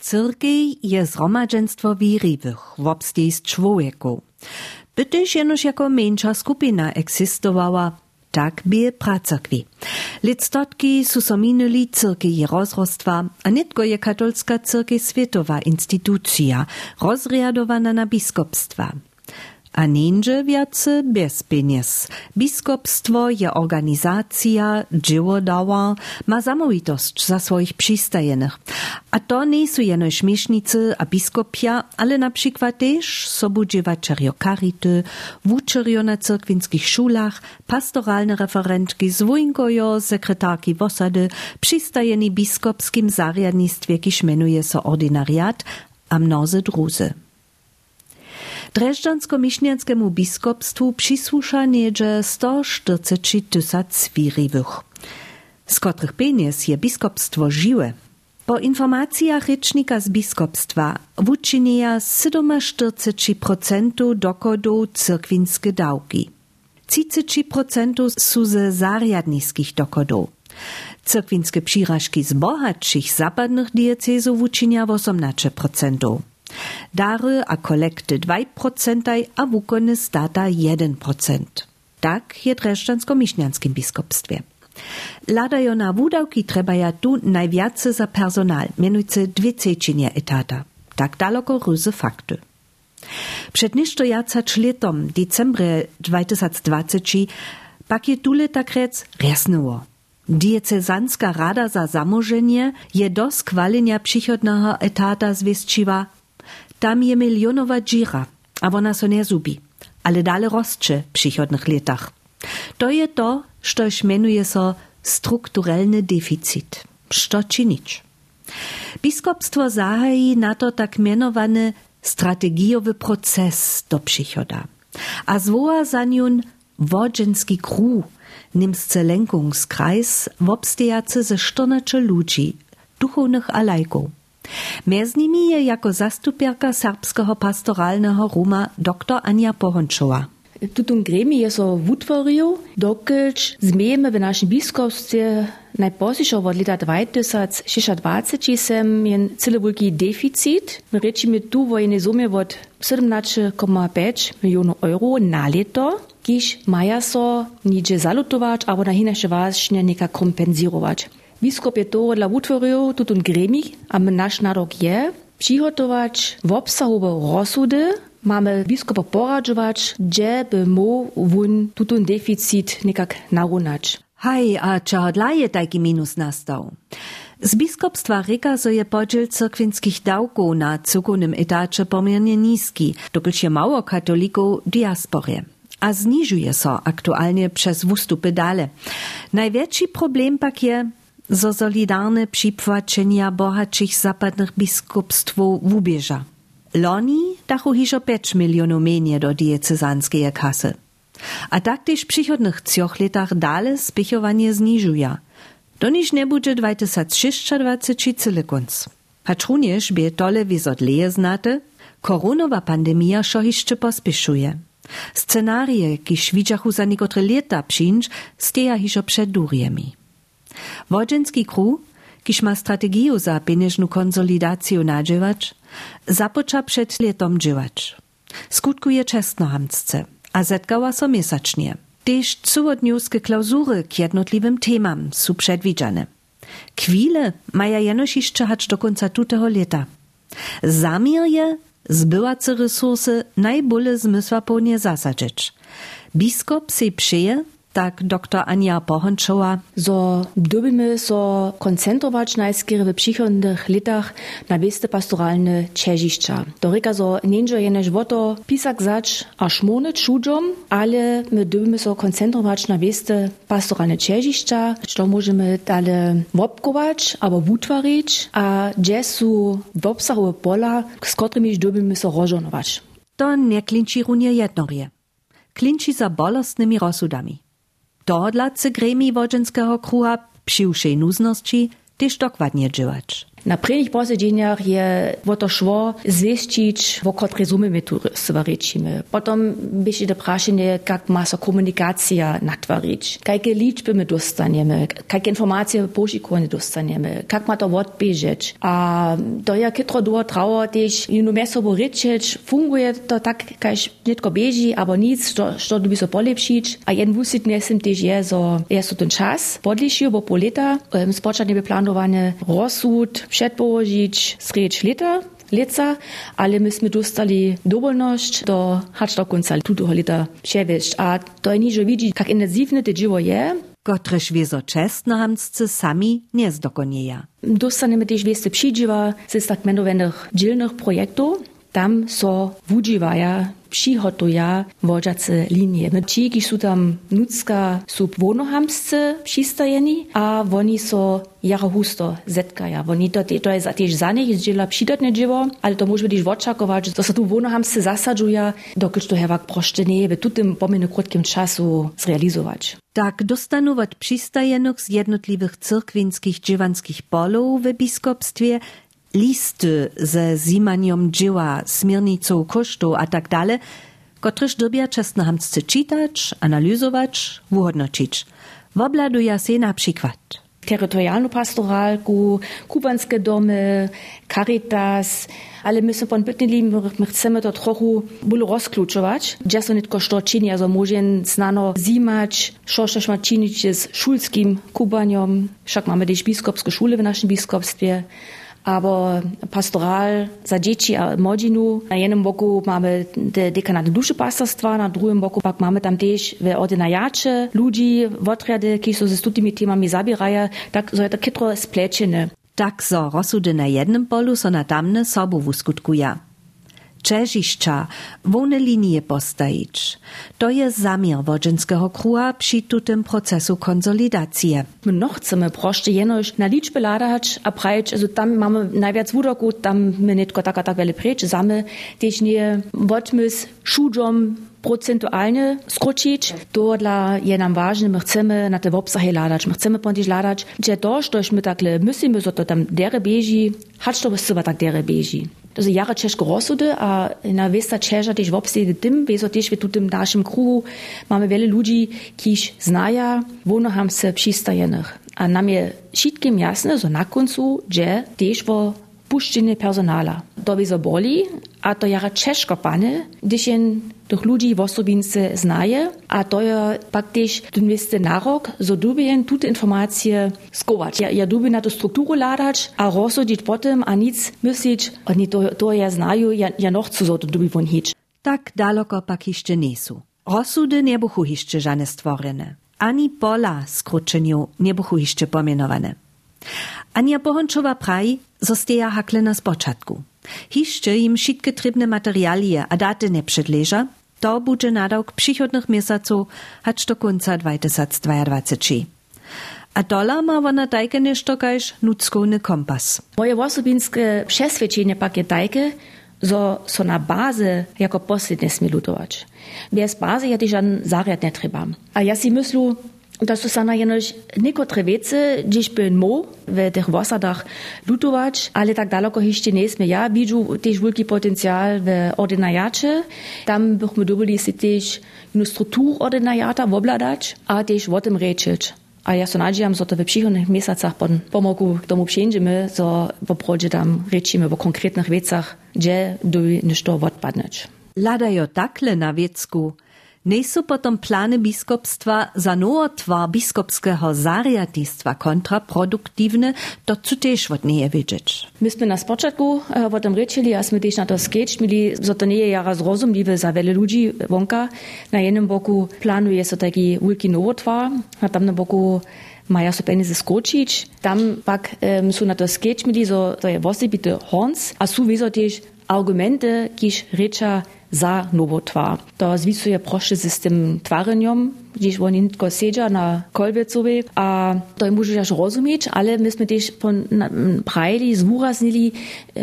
Cyrkej je zhromadženstvo wierivych, w obstejst człowieku. By też jenoż jako mniejsza skupina eksistowała, tak bie pracakwi. Lictotki su so minuli cyrkej je rozrostwa, a nitko je katolska cyrkej światowa instytucja, rozriadowana na biskopstwa. A ninże wiace bez pieniędzy. Biskopstwo je organizacja, dziełodała, ma zamówitość za swoich przystajenych. A to nie są jeno śmiesznicy a biskopia, ale na przykład też sobudziewaczerjo karity, wuczerjo na cyrkwinskich szulach, pastoralne referentki, zwójnkojo, sekretarki w osady, przystajeni biskopskim zariadnictwie, kiż so ordinariat, a mnozy druzy. Dreżdżansko-miśnianskiemu biskopstwu przysłusza niedzie 140 tysac wiriwych, z których pieniędzy je biskopstwo żywe. Po informacjach rycznika z biskopstwa uczynia 47% dochodów cyrkwinskie dałki. 33% są ze zariadnickich dochodów. Cyrkwinskie przyrażki z bohatszych zapadnych diecezów uczynia 18%. Dary a kolekty 2% a wukony stata 1%. Tak je dreszczansko-miśnianskim biskopstwie. Ladajo na wudawki trebaja tu najwiace za personal, mianujcy dwie trzecinie etata. Tak daleko ryzy fakty. Przed nisztojacać letom, decembre 2020, pak je tule takrec resnyło. Diecezanska rada za zamożenie je do skwalenia przychodnego etata zwieszczyła tam je milionowa dżira, a ona so nie zubi, ale dalej rostcze w przychodnych latach. To je to, što menuje so strukturalny deficit. Što czynić? Biskopstwo zahaji na to tak mianowany strategiowy proces do przychoda, a zwoła za niun wodzenski kru, nimsce lenkungskreis, wobstejacy ze 14 ludzi, duchownych a lajków. Mez nimi je jako zastupierka serbského pastorálneho Ruma dr Anja Pohončová. Tutum gremi je so utvoril, dokelč zmejeme v našem biskopstvu najpozišo od leta 2026 sem je celo veliki deficit. Reči mi tu vojne zume od 17,5 milijonov evrov na leto, kiš maja so niče zalutovač, abo na hinaše važnje neka kompenzirovač. To dla tutun gremi, a naš narok je přihotować w obsahowe rozsudy, mamy biskupa poradzować, gdzie by mógł wun tutun deficit nekak narównać. Haj, a czego dla je taki minus nastał? Z biskopstwa Rika so je podziel cyrkwinskich dałków na cukownym etacie pomiernie niski, dokąd je mało katolików diasporie. A zniżuje so aktualnie przez wustupy dale. Największy problem pak je, zo solidarne připłaczenia bohatszych zapadnych biskupstwów wubieża. Loni dachu hiżo 5 milionów mniej do diecezanskiej kasy. A tak też w przychodnych trzech latach dalej spichowanie zniżuje. Do niż nie będzie 2026 cyle konc. Hacz również bie tole wizodleje znate, koronowa pandemia szo jeszcze pospieszuje. Scenarie, kiż widzachu za niekotre lata przyjść, steja hiżo przed. Wodzinski kru, kiż ma strategię za pieniężną konsolidację nadziewać, započa przed letom dziewać. Skutkuje czesnohamsce, a zetkała so mesacznie. Też cudowniuskie klauzury k jednotliwym temam są przedwidziane. Kwile maja jenoż jeszcze hać do końca tutego lata. Zamir je zbyłace resursy zasadzić. Biskop se przeje, tak dr Anja Bohončova. So dobimy so koncentrować najskiery w przychodnych latach na wieste pastoralne cieziszcza. To ryka so nienże jeneż woto pisak zacz a szmony czudżom, ale my dobimy so koncentrować na wieste pastoralne cieziszcza, co możemy dalej wopkować albo wutwarić, a są w obsahowe pola, z którymi dobimy so rozżonować. To nie klinči runie jednorje. Klinči za bolostnymi rozsudami. Tohodlace gremi wodzenskiego kruha przy uszej nuzności też dokładnie działać. Na prvních posiedzeniach je o to šlo zvestić, o kotrej sumy my tu svarečimy. Potom byše to prašenie, kak má sa komunikacija natvarić, kajke ličby my dostaniemy, kajke informacije pošikovane dostaniemy, kak má to odbežeć. A to je kytro dło trało też, ino mesobo ryčeć, funguje to tak, kajž netko beži, abo nic, što, što by so polepšić. A jeden wusit nesem też je, so, je so ten czas, podlišiu, bo po leta, um, spočatne by planowane przedpołożyć sredź lata, leca, ale myśmy dostali dowolność do hacz do końca tutego lata przewieźć. A to nie, że widzi, jak intensywne to dzieło je. Kotreż wiezo czesno hamscy sami nie zdokonieja. Dostaniemy też wiesty przydziewa z tak mianowanych dzielnych projektów. Tam so wudziwaja přihotuja vodžace linie. Ti, ki sú tam nucka, sú vonohamsce přistajeni a oni so jaro husto zetkaja. Oni to, to je tiež za nich zdieľa přidatne dživo, ale to môžeme tiež očakovať, že sa tu vonohamsce zasadžuja, dokud to hevak prošte nie je v tutym pomene krótkim czasu zrealizować. Tak dostanować przystajenych z jednotliwych cyrkwinskich dziewanskich polów w biskupstwie listy ze zimaniem dzieła, smiernicą kosztu a tak dalej, kotryż dobia czesnohamscy czytać, analizować, uhodnoczyć. Wobladuje się na przykład. Teritorialną pastoralku, kubanskie domy, Caritas, ale my są pan pytnili, my chcemy to trochę bolo rozkluczować, gdzie są nitko što czyni, możemy znano zimać, co też ma czynić z szulskim kubaniom, wszak mamy też biskupskie szule w naszym biskupstwie, aber pastoral za dzieci a młodzinu. Na jednym boku mamy de dekanat duszepastorstwa, na drugim boku pak mamy tam też w ordynariacie ludzi, odrady, którzy się z tymi temami zabierają, tak so je to kitro splečene. Tak so rozsudy na jednym polu so na tamne sobu uskutkuje. Čežišća, wone linie postajić. To je zamiar wodzinskiego kruha przy tutym procesu konsolidacji. No chcemy proste jenoś na liczbę ladać, a prajeć, also tam mamy najwiac wudoku, tam my nitko taka tak wiele prejść, same też nie wodmys szudżom procentualnie skrócić. To dla je nam ważne, my chcemy na te obsahy ladać, my chcemy pontiž ladać, że to, że my takle myślimy, że to tam dere bieži, hać to tak dere. Zdaj, jara češko rosude, a na vesta čeža tež v obsedi tim, vezo tež v tutem našem kruhu imamo vele ljudi, ki jih znaja, vonoham se pristajenih. A nam je šitkim jasno, so na koncu, že tež v puszczenie personala. To wieso boli, a to jara ciężko pane, gdyż tych ludzi w osobince znaje, a to je pak też ten miejsce narok, so dubien tute informacje skować. Ja, ja dubię na to strukturę ladać, a rozsudzić potem, a nic myśleć, a nie to, to ja znaju, ja, ja noch zu so to dubi von hić. Tak daleko pak jeszcze nie są. Rozsudy nie buchu jeszcze żadne stworzone. Ani pola skróczeniu nie buchu jeszcze pomienowane. Ania Bohončova praji, zostaja hakle na spočatku. Hišće im všetky trybne materialie a daty ne předleža, to bude nadawk przychodnych miesaców, hać do końca 2022. A dola ma ona tajke nešto nuckowny kompas. Moje osobinske przesvedčenie pak je tajke, so, so na baze jako posledne smie lutować. Bez bazy ja też żaden zariad nie trzeba. A ja si myślu, da su sana jenož nekotre vece, gdjež by mo v teh vosadach lutovač, ale tak daleko ne sme. Ja vidžu tež veliki potencial v ordinajače. Tam bychom dobili si tež jednu strukturu ordinajata obladač, a tež o tym. A ja so nadžiam, so to v przychodnych pon pomogu k tomu přijeđeme, so poprođe tam rečime o konkretnych vecach, gdzie dobi nešto odpadneć. Ladajo takle na vecku, są potom plany biskupstwa za nowotwar biskupskiego zariadnictwa kontraproduktywne, to co też od nie wiedzieć. Myśmy na początku uh, o tym ryczeli, a my też na to sketch mieli, że to nie jest jara zrozumliwe za wiele ludzi wonka. Na jednym boku planuje się taki wielki nowotwar, a tam na boku maja so skočić. Tam pak um, są na to sketch mieli, że to jest osobity horns, a są wieso też argumenty, kiż rycza za nowotwar. To zwisuje proszę z tym twareniem, gdzieś oni na kolbecowej, a to może aż rozumieć, ale myśmy też prajli, zwuraznili,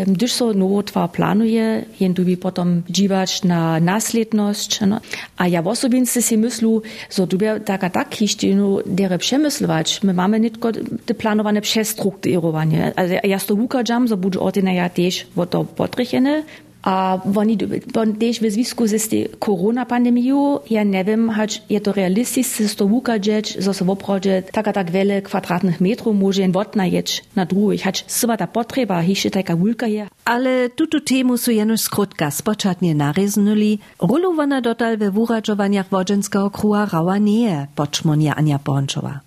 gdyż so nowotwar planuje, jen tu by potom dziwać na nasledność. No. A ja osobince si myslu, so tu by taka tak jeszcze no, dere przemyslować. My mamy nie tylko te planowane przestrukturowanie. Also ja to ukażam, so budu ordina ja też o to potrzechene, też w związku z tej koronapandemią, ja nie wiem, choć je to realisticznie to że się w oprodzie taka tak wiele kwadratnych metrów może jen odnajeć na drugich, choć chyba ta potrzeba, jeszcze taka wielka je. Ale tutu temu su jenoś skrótka spoczatnie naryznuli, rulowana dotal we wuradzowaniach wodzenskiego kruła rała nie, poczmonia Ania Bączowa.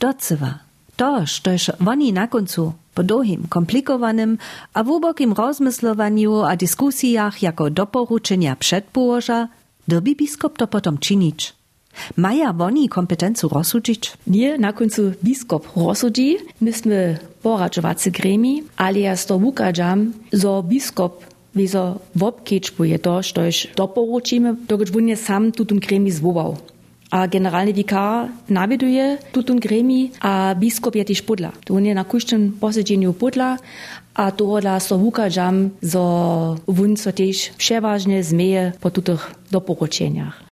Docywa, to, štož oni na koncu po długim, komplikowanym, a wubokim rozmyslowaniu a dyskusjach jako doporuczenia przedpołoża, dobi biskop to potom czynić. Maja oni kompetencu rozsudzić? Nie, na końcu biskop rozsudzi. Myśmy poradzowacy gremi, ale ja to ukażam, że biskop wieso wobkieczbuje to, štož doporučimy, dokąd on sam tutum gremi zwołał. a generalni vikar naveduje tutun gremi, a biskop je tiš podla. To on je na kuščnem poseđenju podla, a to, da so vukađam za vun so tiš prevažne zmeje po tutih doporočenjah.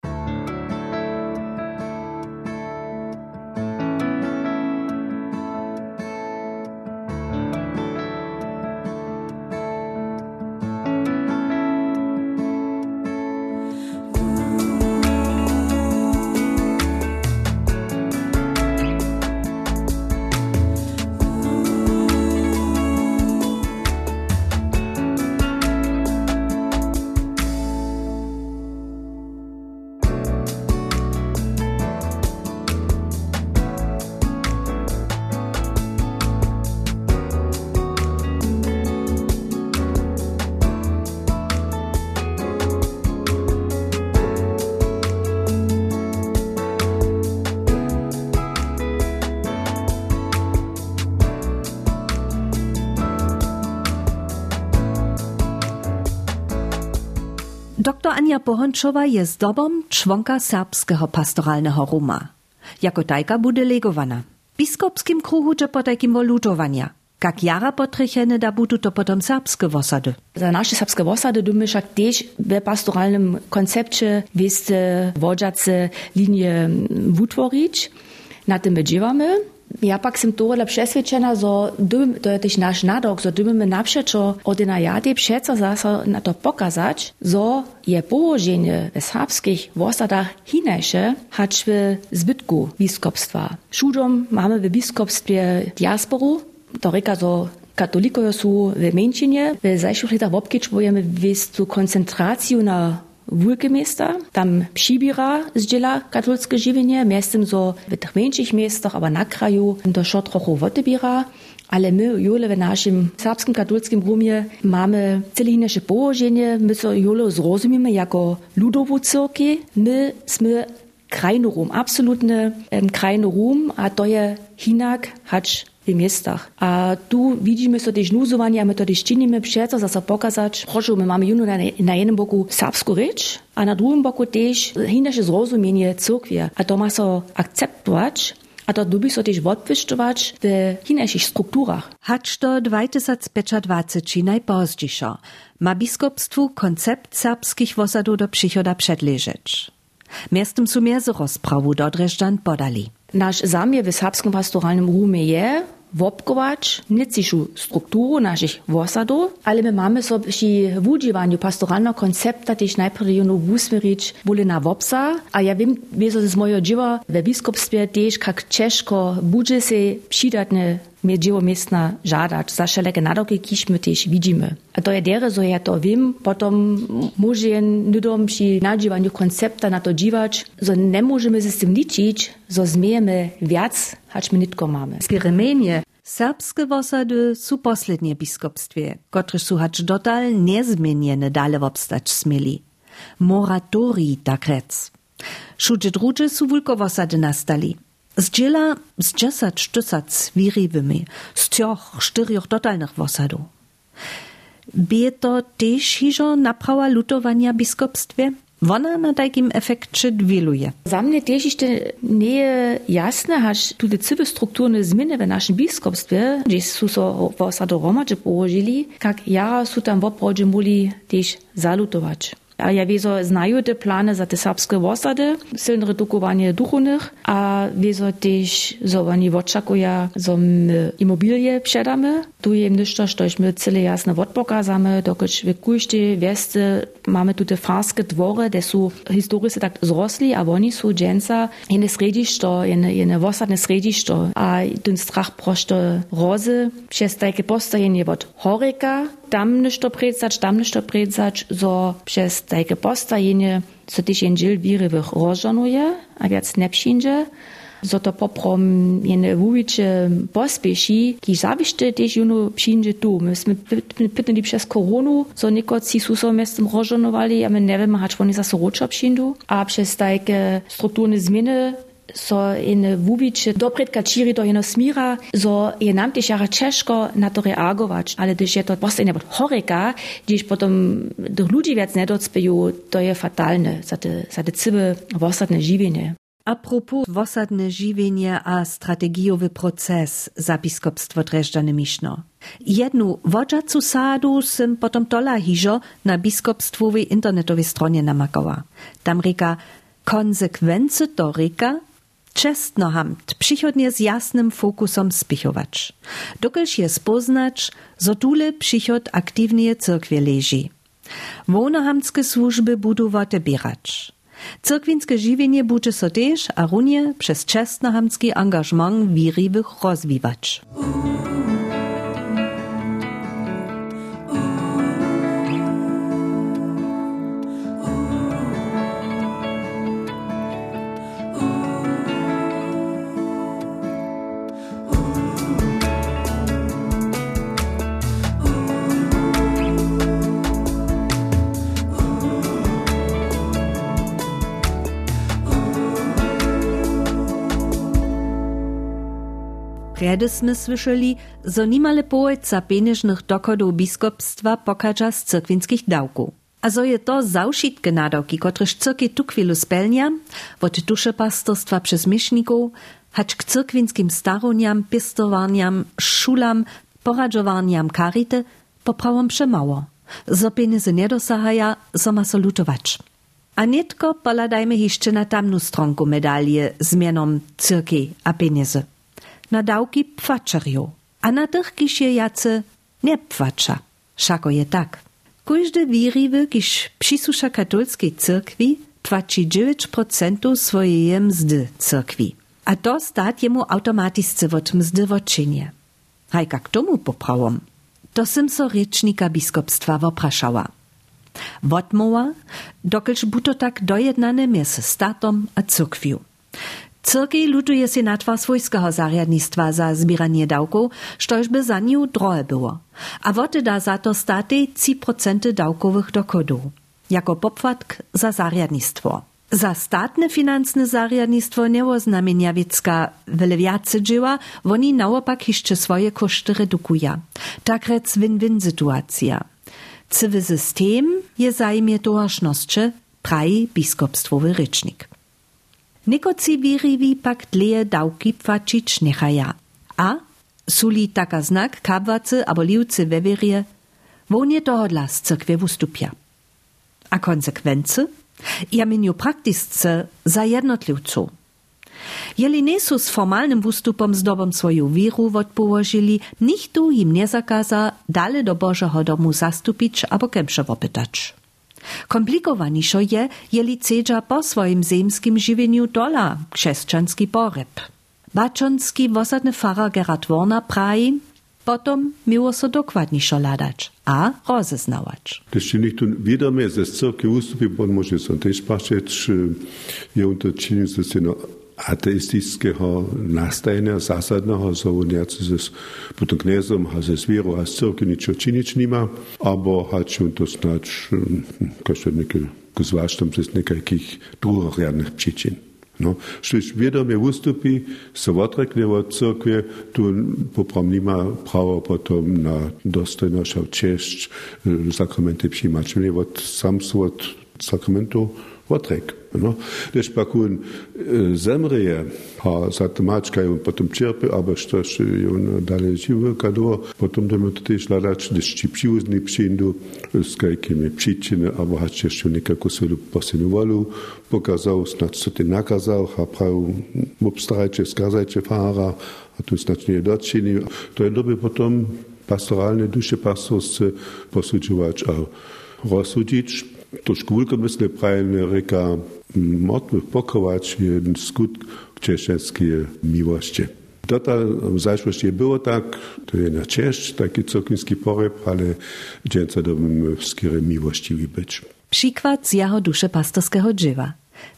Dr Ania Pohončova je zdobom członka serbskiego pastoralnego Ruma. Jako tajka bude legowana. Biskopskim kruhu czy po takim wolutowania. Jak jara potrychene, da budu to potom serbskie wosady. Za nasze serbskie wosady dumy však też pastoralnym koncepcie wieste wodzace linie utworić. Na tym będziemy. Ja pak sam tohle přesvědčena, že dym, to je tež náš nadok, že dymeme napšečo ordinariáty přeco zase na to pokazać, že je położenie w serbskich wosadach hinejsze, hacz w zbytku biskupstwa. Szudom mamy w biskupstwie diasporu, to reka, że katolikowie są w mniejszynie. W zajszych latach w obkieczujemy w koncentrację na miasta, tam przybira zdziela katolskie żywienie, miastem so w tych mniejszych miastach, aber na kraju šo trochu odbiera. Ale my, jule w naszym serbskim katolskim rumie, mamy cele nasze położenie, my so jule zrozumiemy jako ludowu cyrki, my sme krajny rum, absolutny um, krajny rum, a to je hinak, hacz w miastach. A tu widzimy so też nuzowanie, a my to też czynimy przeco, zase pokazać, proszę, my mamy na, na jednym boku serbską rzecz, a na drugim boku też inaczej zrozumienie cyrkwi. A to ma so akceptować, a to dubi so też odpiszczować w inaczych strukturach. Hacz to 2025 najpozdziejszo. Ma biskupstwu koncept serbskich wosadów do przychoda przedleżeć. Miastem su mehr rozprawu do Dreżdżan podali. Nasz zamiar w serbskim pastoralnym rumie je, wopkować niecišu strukturu naszych wosadów, ale my mamy so przy używaniu pastoralnego koncepta też najpierw ją usmerić bóle na wopsa, a ja wiem, wie so z mojego dzieła we biskupstwie też jak ciężko będzie się przydatne mnie dzieło miestna żadać, za wszelkie naroki, kiż my też widzimy. A to je dere, że ja to wiem, potom może nudom przy nadziewaniu koncepta na to dziwać, że nie możemy się z tym liczyć, że zmiejemy wiac, hacz my nitko mamy. Skieremenie Serbskie wosady su poslednie biskupstwie, które su hacz dotal niezmieniene dale wobstać smieli. Moratorii tak rec. Šuče druže su wosady nastali. Zdziela z dziesięć tysac wiriwymi, z trzech, czterech totalnych wosadów. bie to też hižo naprawa lutowania biskupstwie? Wona na takim efekcie dwiluje. Za mnie też jeszcze nie jasne, haż tu te cywy strukturne zmiany w naszym biskupstwie, gdzie są so w osadu romadze położyli, jak ja su tam w obrodzie muli też zalutować. А ја везо знају те плане за те сапске восаде, силно редукување духовних, а везо теж за вани вочакуја за имобилије пшедаме. Ту е ништо што еш ми целе јасно вот показаме, докоч ве кујште весте маме туте фарске дворе, де су historische так зросли, а вони су дженца јене средишто, не јене восадне средишто, а дунстрах прошто розе, пшестајке постајење вот хорека, tam ništo predsać, tam ništo predsać, so przez takie postojenie, co tyś jędźil wirywych rożonuje, a więc nie przyjdzie, so to poprom jene wujiče pospješi, ki zavište tež juno przyjdzie tu. My sme pytali przez koronu, so niekoci su so mestem rożonowali, a my wiemy, hacz oni zase roča przyjdą, a przez takie strukturne zmiany so in wubiče dopredka čiri do jeno smira, so je nam tež jara češko na to ale też je to postane od horeka, gdzieś potom do ludzi wiec nie docpeju, to je fatalne za te, za te cywy wostatne żywienie. Apropos wosadne žiwienie a strategiowy proces za biskupstwo Dreżdżany Miszno. Jednu wodżacu sadu sym potom tola hižo na biskupstwowej internetowej stronie namakała. Tam reka konsekwencje to czestno hamt przychodnie z jasnym fokusom spichować. Dokelż je spoznać, zo tule przychod aktywnie cyrkwie leży. Wonohamskie służby budować bierać. Cyrkwinske žiwienie bude so tež a runje przez čestnohamski angažman wiriwych rozwiwać. Predy sme zo nimale połeca pieniężnych dochodów biskupstwa pokaża z cyrkwinskich dałków. A zo je to zaušitke nadawki, kotreż cyrki tu chwilu spełnia, od dusze pastorstwa przez mieszników, hacz k cyrkwinskim staroniam, pistowaniam, szulam, poradzowaniam karity, poprawom przemało. Zo pieniędzy nie zo ma so lutować. A netko poladajmy jeszcze na tamnu stronku medalie z mianom cyrki a na dałki pfaczerju, a na tych kisie jacy nie pfacza. Szako je tak. Każdy wiriwy, kiś przysusza katolskiej cyrkwi, płaci 9% swojej mzdy cyrkwi. A to stat jemu automatycznie od mzdy odczynie. Haj jak tomu poprawom? To sym so rycznika biskupstwa wopraszała. Wotmowa, dokelż buto tak dojednane między statom a cyrkwiu. Cyrkej lutuje si natwa swojskiego zarjadnictwa za zbieranie dawków, štož by za nią drohe było. A woty da za to statej 3% dawkowych dochodów, jako popłatk za zarjadnictwo. Za statne finansne zarjadnictwo nie oznamienia wiecka wiele więcej dzieła, oni naopak jeszcze swoje koszty redukują. Tak rec win-win sytuacja. Cywy system je zajmie tożności, praji biskupstwowy rycznik. Nekoci virivi pak dlje davki plačič nehaja. A suli taka znak kabvace abo livce veverje, von je dohodla z crkve vstupja. A konsekvence? Ja menijo praktisce za jednotlivcu. Jeli nisu s formalnym wystupom zdobom swoją wiru odpołożyli, nikt im nie zakaza dale do Bożego domu zastupić albo kemsze opytać. Komplikowanišo je, jeli cedža po swoim zemskim živenju dola křesčanski poreb. Bačonski wosadny fara Gerard Warner praji, potom miło so dokładniejszo ladać, a rozeznawać. Nicht und wieder mehr, das Zirke ustupy, bo może są też patrzeć, je unterczynić ze syno ateistického nastajenia zásadného zovoniace s potom kniezom a ze zvieru a z cirkvi ničo činič nima, abo hačun to snač, hm, hm, kašto nekaj, ko zvaštam z nekakih drugorjadnih pričin. No, šliš vedomje ustupi, se odrekne od crkve, tu poprom nima pravo potom na dostojnost, češč, eh, sakramente přijímač. Mne od sam se od sakramentu odrekne. No. Když pak on zemrije, a zatemačka on potom čerpe, aber štož on dalej živo kado, potom dojme to tež hľadač, když či přivozný přijdu s kajkými příčiny, aber hač ještě nekako svoju posinovali, pokazal, snad co ty nakazal, a prav obstarajče, skazajče fara, a tu snad nie dočini. To je doby potom pastoralne duše pastorsce posudžovač a rozsudič, to škúlko mysle pravilne reka motných pokovač je skut křesťanské miłości. Dota w zaszłości było tak, to je na Czech, taki coklinski poreb, ale dzięca dobym w skiery miłościwi być. Przykład z jeho dusze pastorskiego dziewa.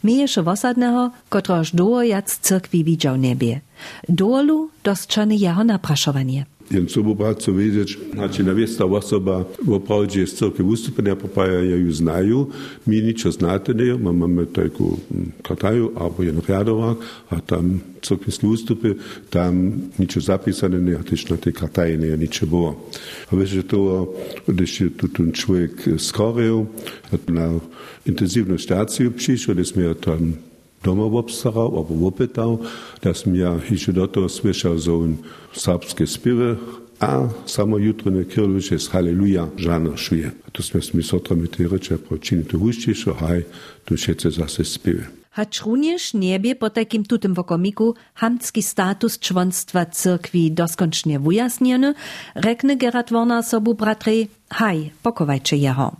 Miejesz wosadnego, kotroż doło jac cyrkwi widział niebie. Dolu dostrzony jeho napraszowanie. Jer co bu pravcu vedeć, znači navijesta osoba u pravdje iz crkve ustupanja, pa pa ja ju znaju, mi ničo znate ne, imamo tako kataju, abo jedan rjadovak, a tam crkvinski ustupe, tam ničo zapisane ne, a tiš na te kataje ne, ničo bo. A već je to, když je tu čovjek skoreo, na intenzivnu staciju prišao, gdje smo ja tam doma obstarał albo opytał, dass mir jeszcze do tego słyszał so ein serbskie spiewy, a samo jutro na kirliče jest Halleluja žana šuje. A to sme sotra mi te reče počiniti huščišo, haj, tu šece zase spiewy. Hacz również niebie po takim tutym wokomiku hamski status członstwa cyrkwi doskoncznie wyjaśniony, rekne Gerard Warner sobu bratry, haj, pokowajcie jeho.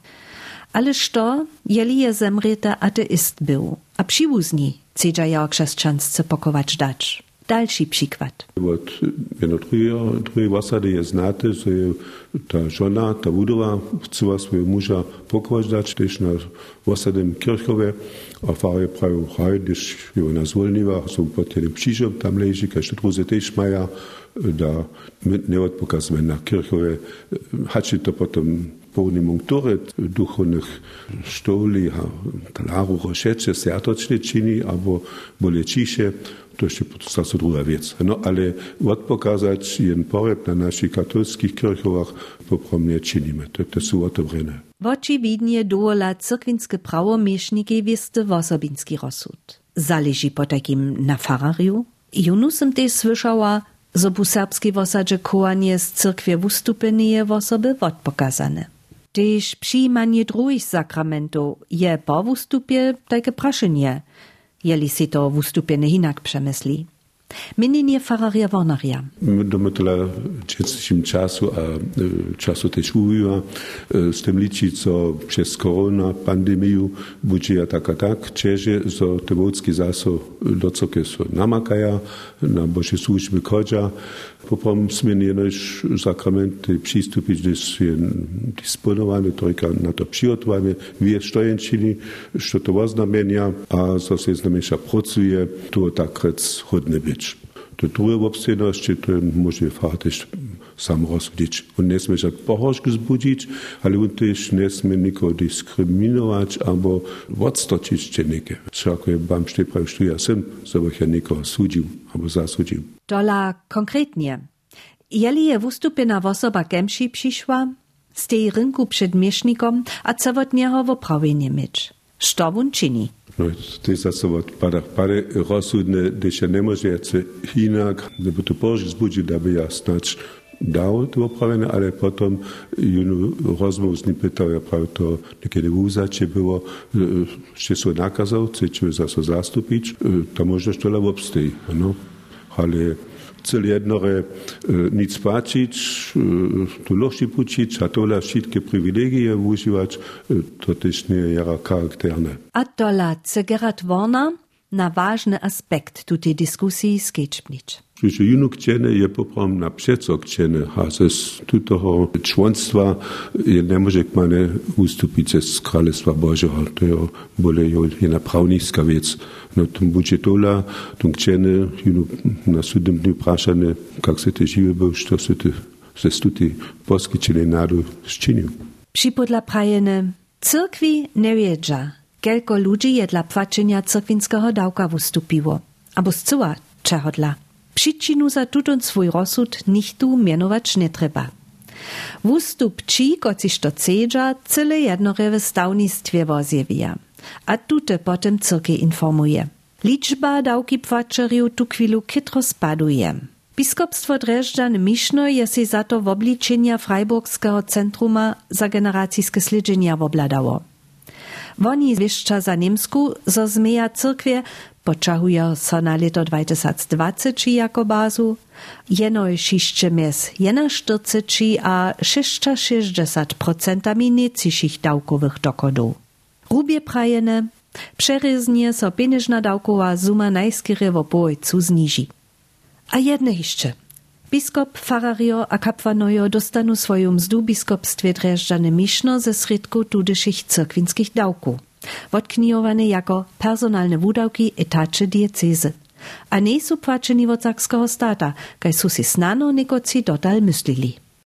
Ale što, jeli je zemreta ateist był, a przywózni chcedza ja chrześcijansce pokować dać. Dalszy przykład. Od jedno drugie, drugie wasady je znate, że ta żona, ta wudowa chciała swojego męża pokować dać, też na wasadem kirchowe, a fare prawie haj, gdyż ona zwolniła, są pod jednym przyjrzem, tam leży, każdy drugie też maja, da nie odpokazujemy na kirchowe, haczy to potem połnimung turet, duchovnych sztoli, talarów, oszecie, serdecznie czyni, albo bolecisze, to jeszcze to druga rzecz. No ale od pokazać jeden poreb na naszych katolskich kirchowach popromnie czynimy. To, to są otobrene. W oczy widnie duola cyrkwinskie prawo mieszniki wieste w osobinski rozsud. Zależy po takim na farariu? Junusem też słyszała, że po serbskiej wosadzie kołanie z cyrkwie w w osoby odpokazane. Tež přijímanie druhých sakramentov je po vstupie také prašenie, jeli si to vstupie nehinak přemyslí. Minienie Fararia Warnaria. Domytla czeskim czasu, a czasu też uwiła, z tym liczyć, co przez korona pandemię będzie tak a tak, cieży, że te wódzki zaso do cokie są namakaja, na Boże służby kodza, Potom sme jenož sakramenty przystupić, gdyż je dysponowane, tylko na to przygotowane, wie stojenčiny, što to oznamenia, a zase znamieša pracuje, to tak rec hodne być. To drugie obstojności, to może faktycznie rozsudzić. On nie smie żadnych pochorzki zbudzić, ale on też nie smie nikogo dyskryminować albo odstoczyć czynnikiem. Wszak ja wam sztypał, że ja sam, żeby ja nikogo sudził albo zasudził. Dola konkretnie. Jeli je wustupina osoba kemši przyszła, z tej rynku przed miesznikom, a niego w oprawienie mieć. Co on czyni? No, to jest zase od parę, parę rozsudne, gdyż ja nie może jacy inak, żeby to Boże zbudził, aby ja snacz dał to oprawienie, ale junu rozmów z nim pytał, ja prawie to niekiedy w uzacie było, czy są nakazał, chcecie zase zastupić, to możesz to lewo obstoi, no. Ale cel jednore nic płacić, tu lości płacić, a tola wszystkie privilegie używać, to też nie jest charakterne. A tola Gerard Warner na ważny aspekt tej dyskusji Skieczpnicz. Že inok cene je poprom na przecok cene, a ze tego członstwa nie może kmane ustupić z Królestwa Bożego. To je bole je naprawniska wiec. No tym budżet dola, tym ceny, na sudnym dniu praszane, jak se te żywe był, co se te ze stuty polski czele naród czynił. Przypodla prajene, cyrkwi nie wiedza. Kelko ludzi je dla płaczenia cyrkwinskiego dałka wystupiło. Abo zcyła czehodla. Przyczynu za tutun swój rozsud nichtu mianować nie trzeba. Wustup ci, kociś to cedza, cyle jednorewe stawnictwie wozjewija. A tute potem cyrkie informuje. Liczba dałki płaczeriów tu chwilu kytro spaduje. Biskopstwo Dreżdżan Miszno je si za to w obliczenia Freiburgskiego Centruma za generacijskie sledzenia wobladało. Woni zwieszcza za Niemsku, zo zmeja cyrkwie počahuje so na leto 2020 jako bazu, jeno šišće mes 41 a 660 procentami neciších dawkowych dochodów. Rubie prajene, przeryznie so pieniężna dawkowa suma najskiery w obojcu zniži. A jedne jeszcze. Biskop Farario a kapwanojo dostanu swoją mzdu biskopstwie Dreżdżane Miszno ze sredku tudyszych cyrkwinskich dawków wotknijowane jako personalne wudawki etače diecezy. A nie są płaczeni od sakskiego stata, kaj su si snano negoci dotal myslili.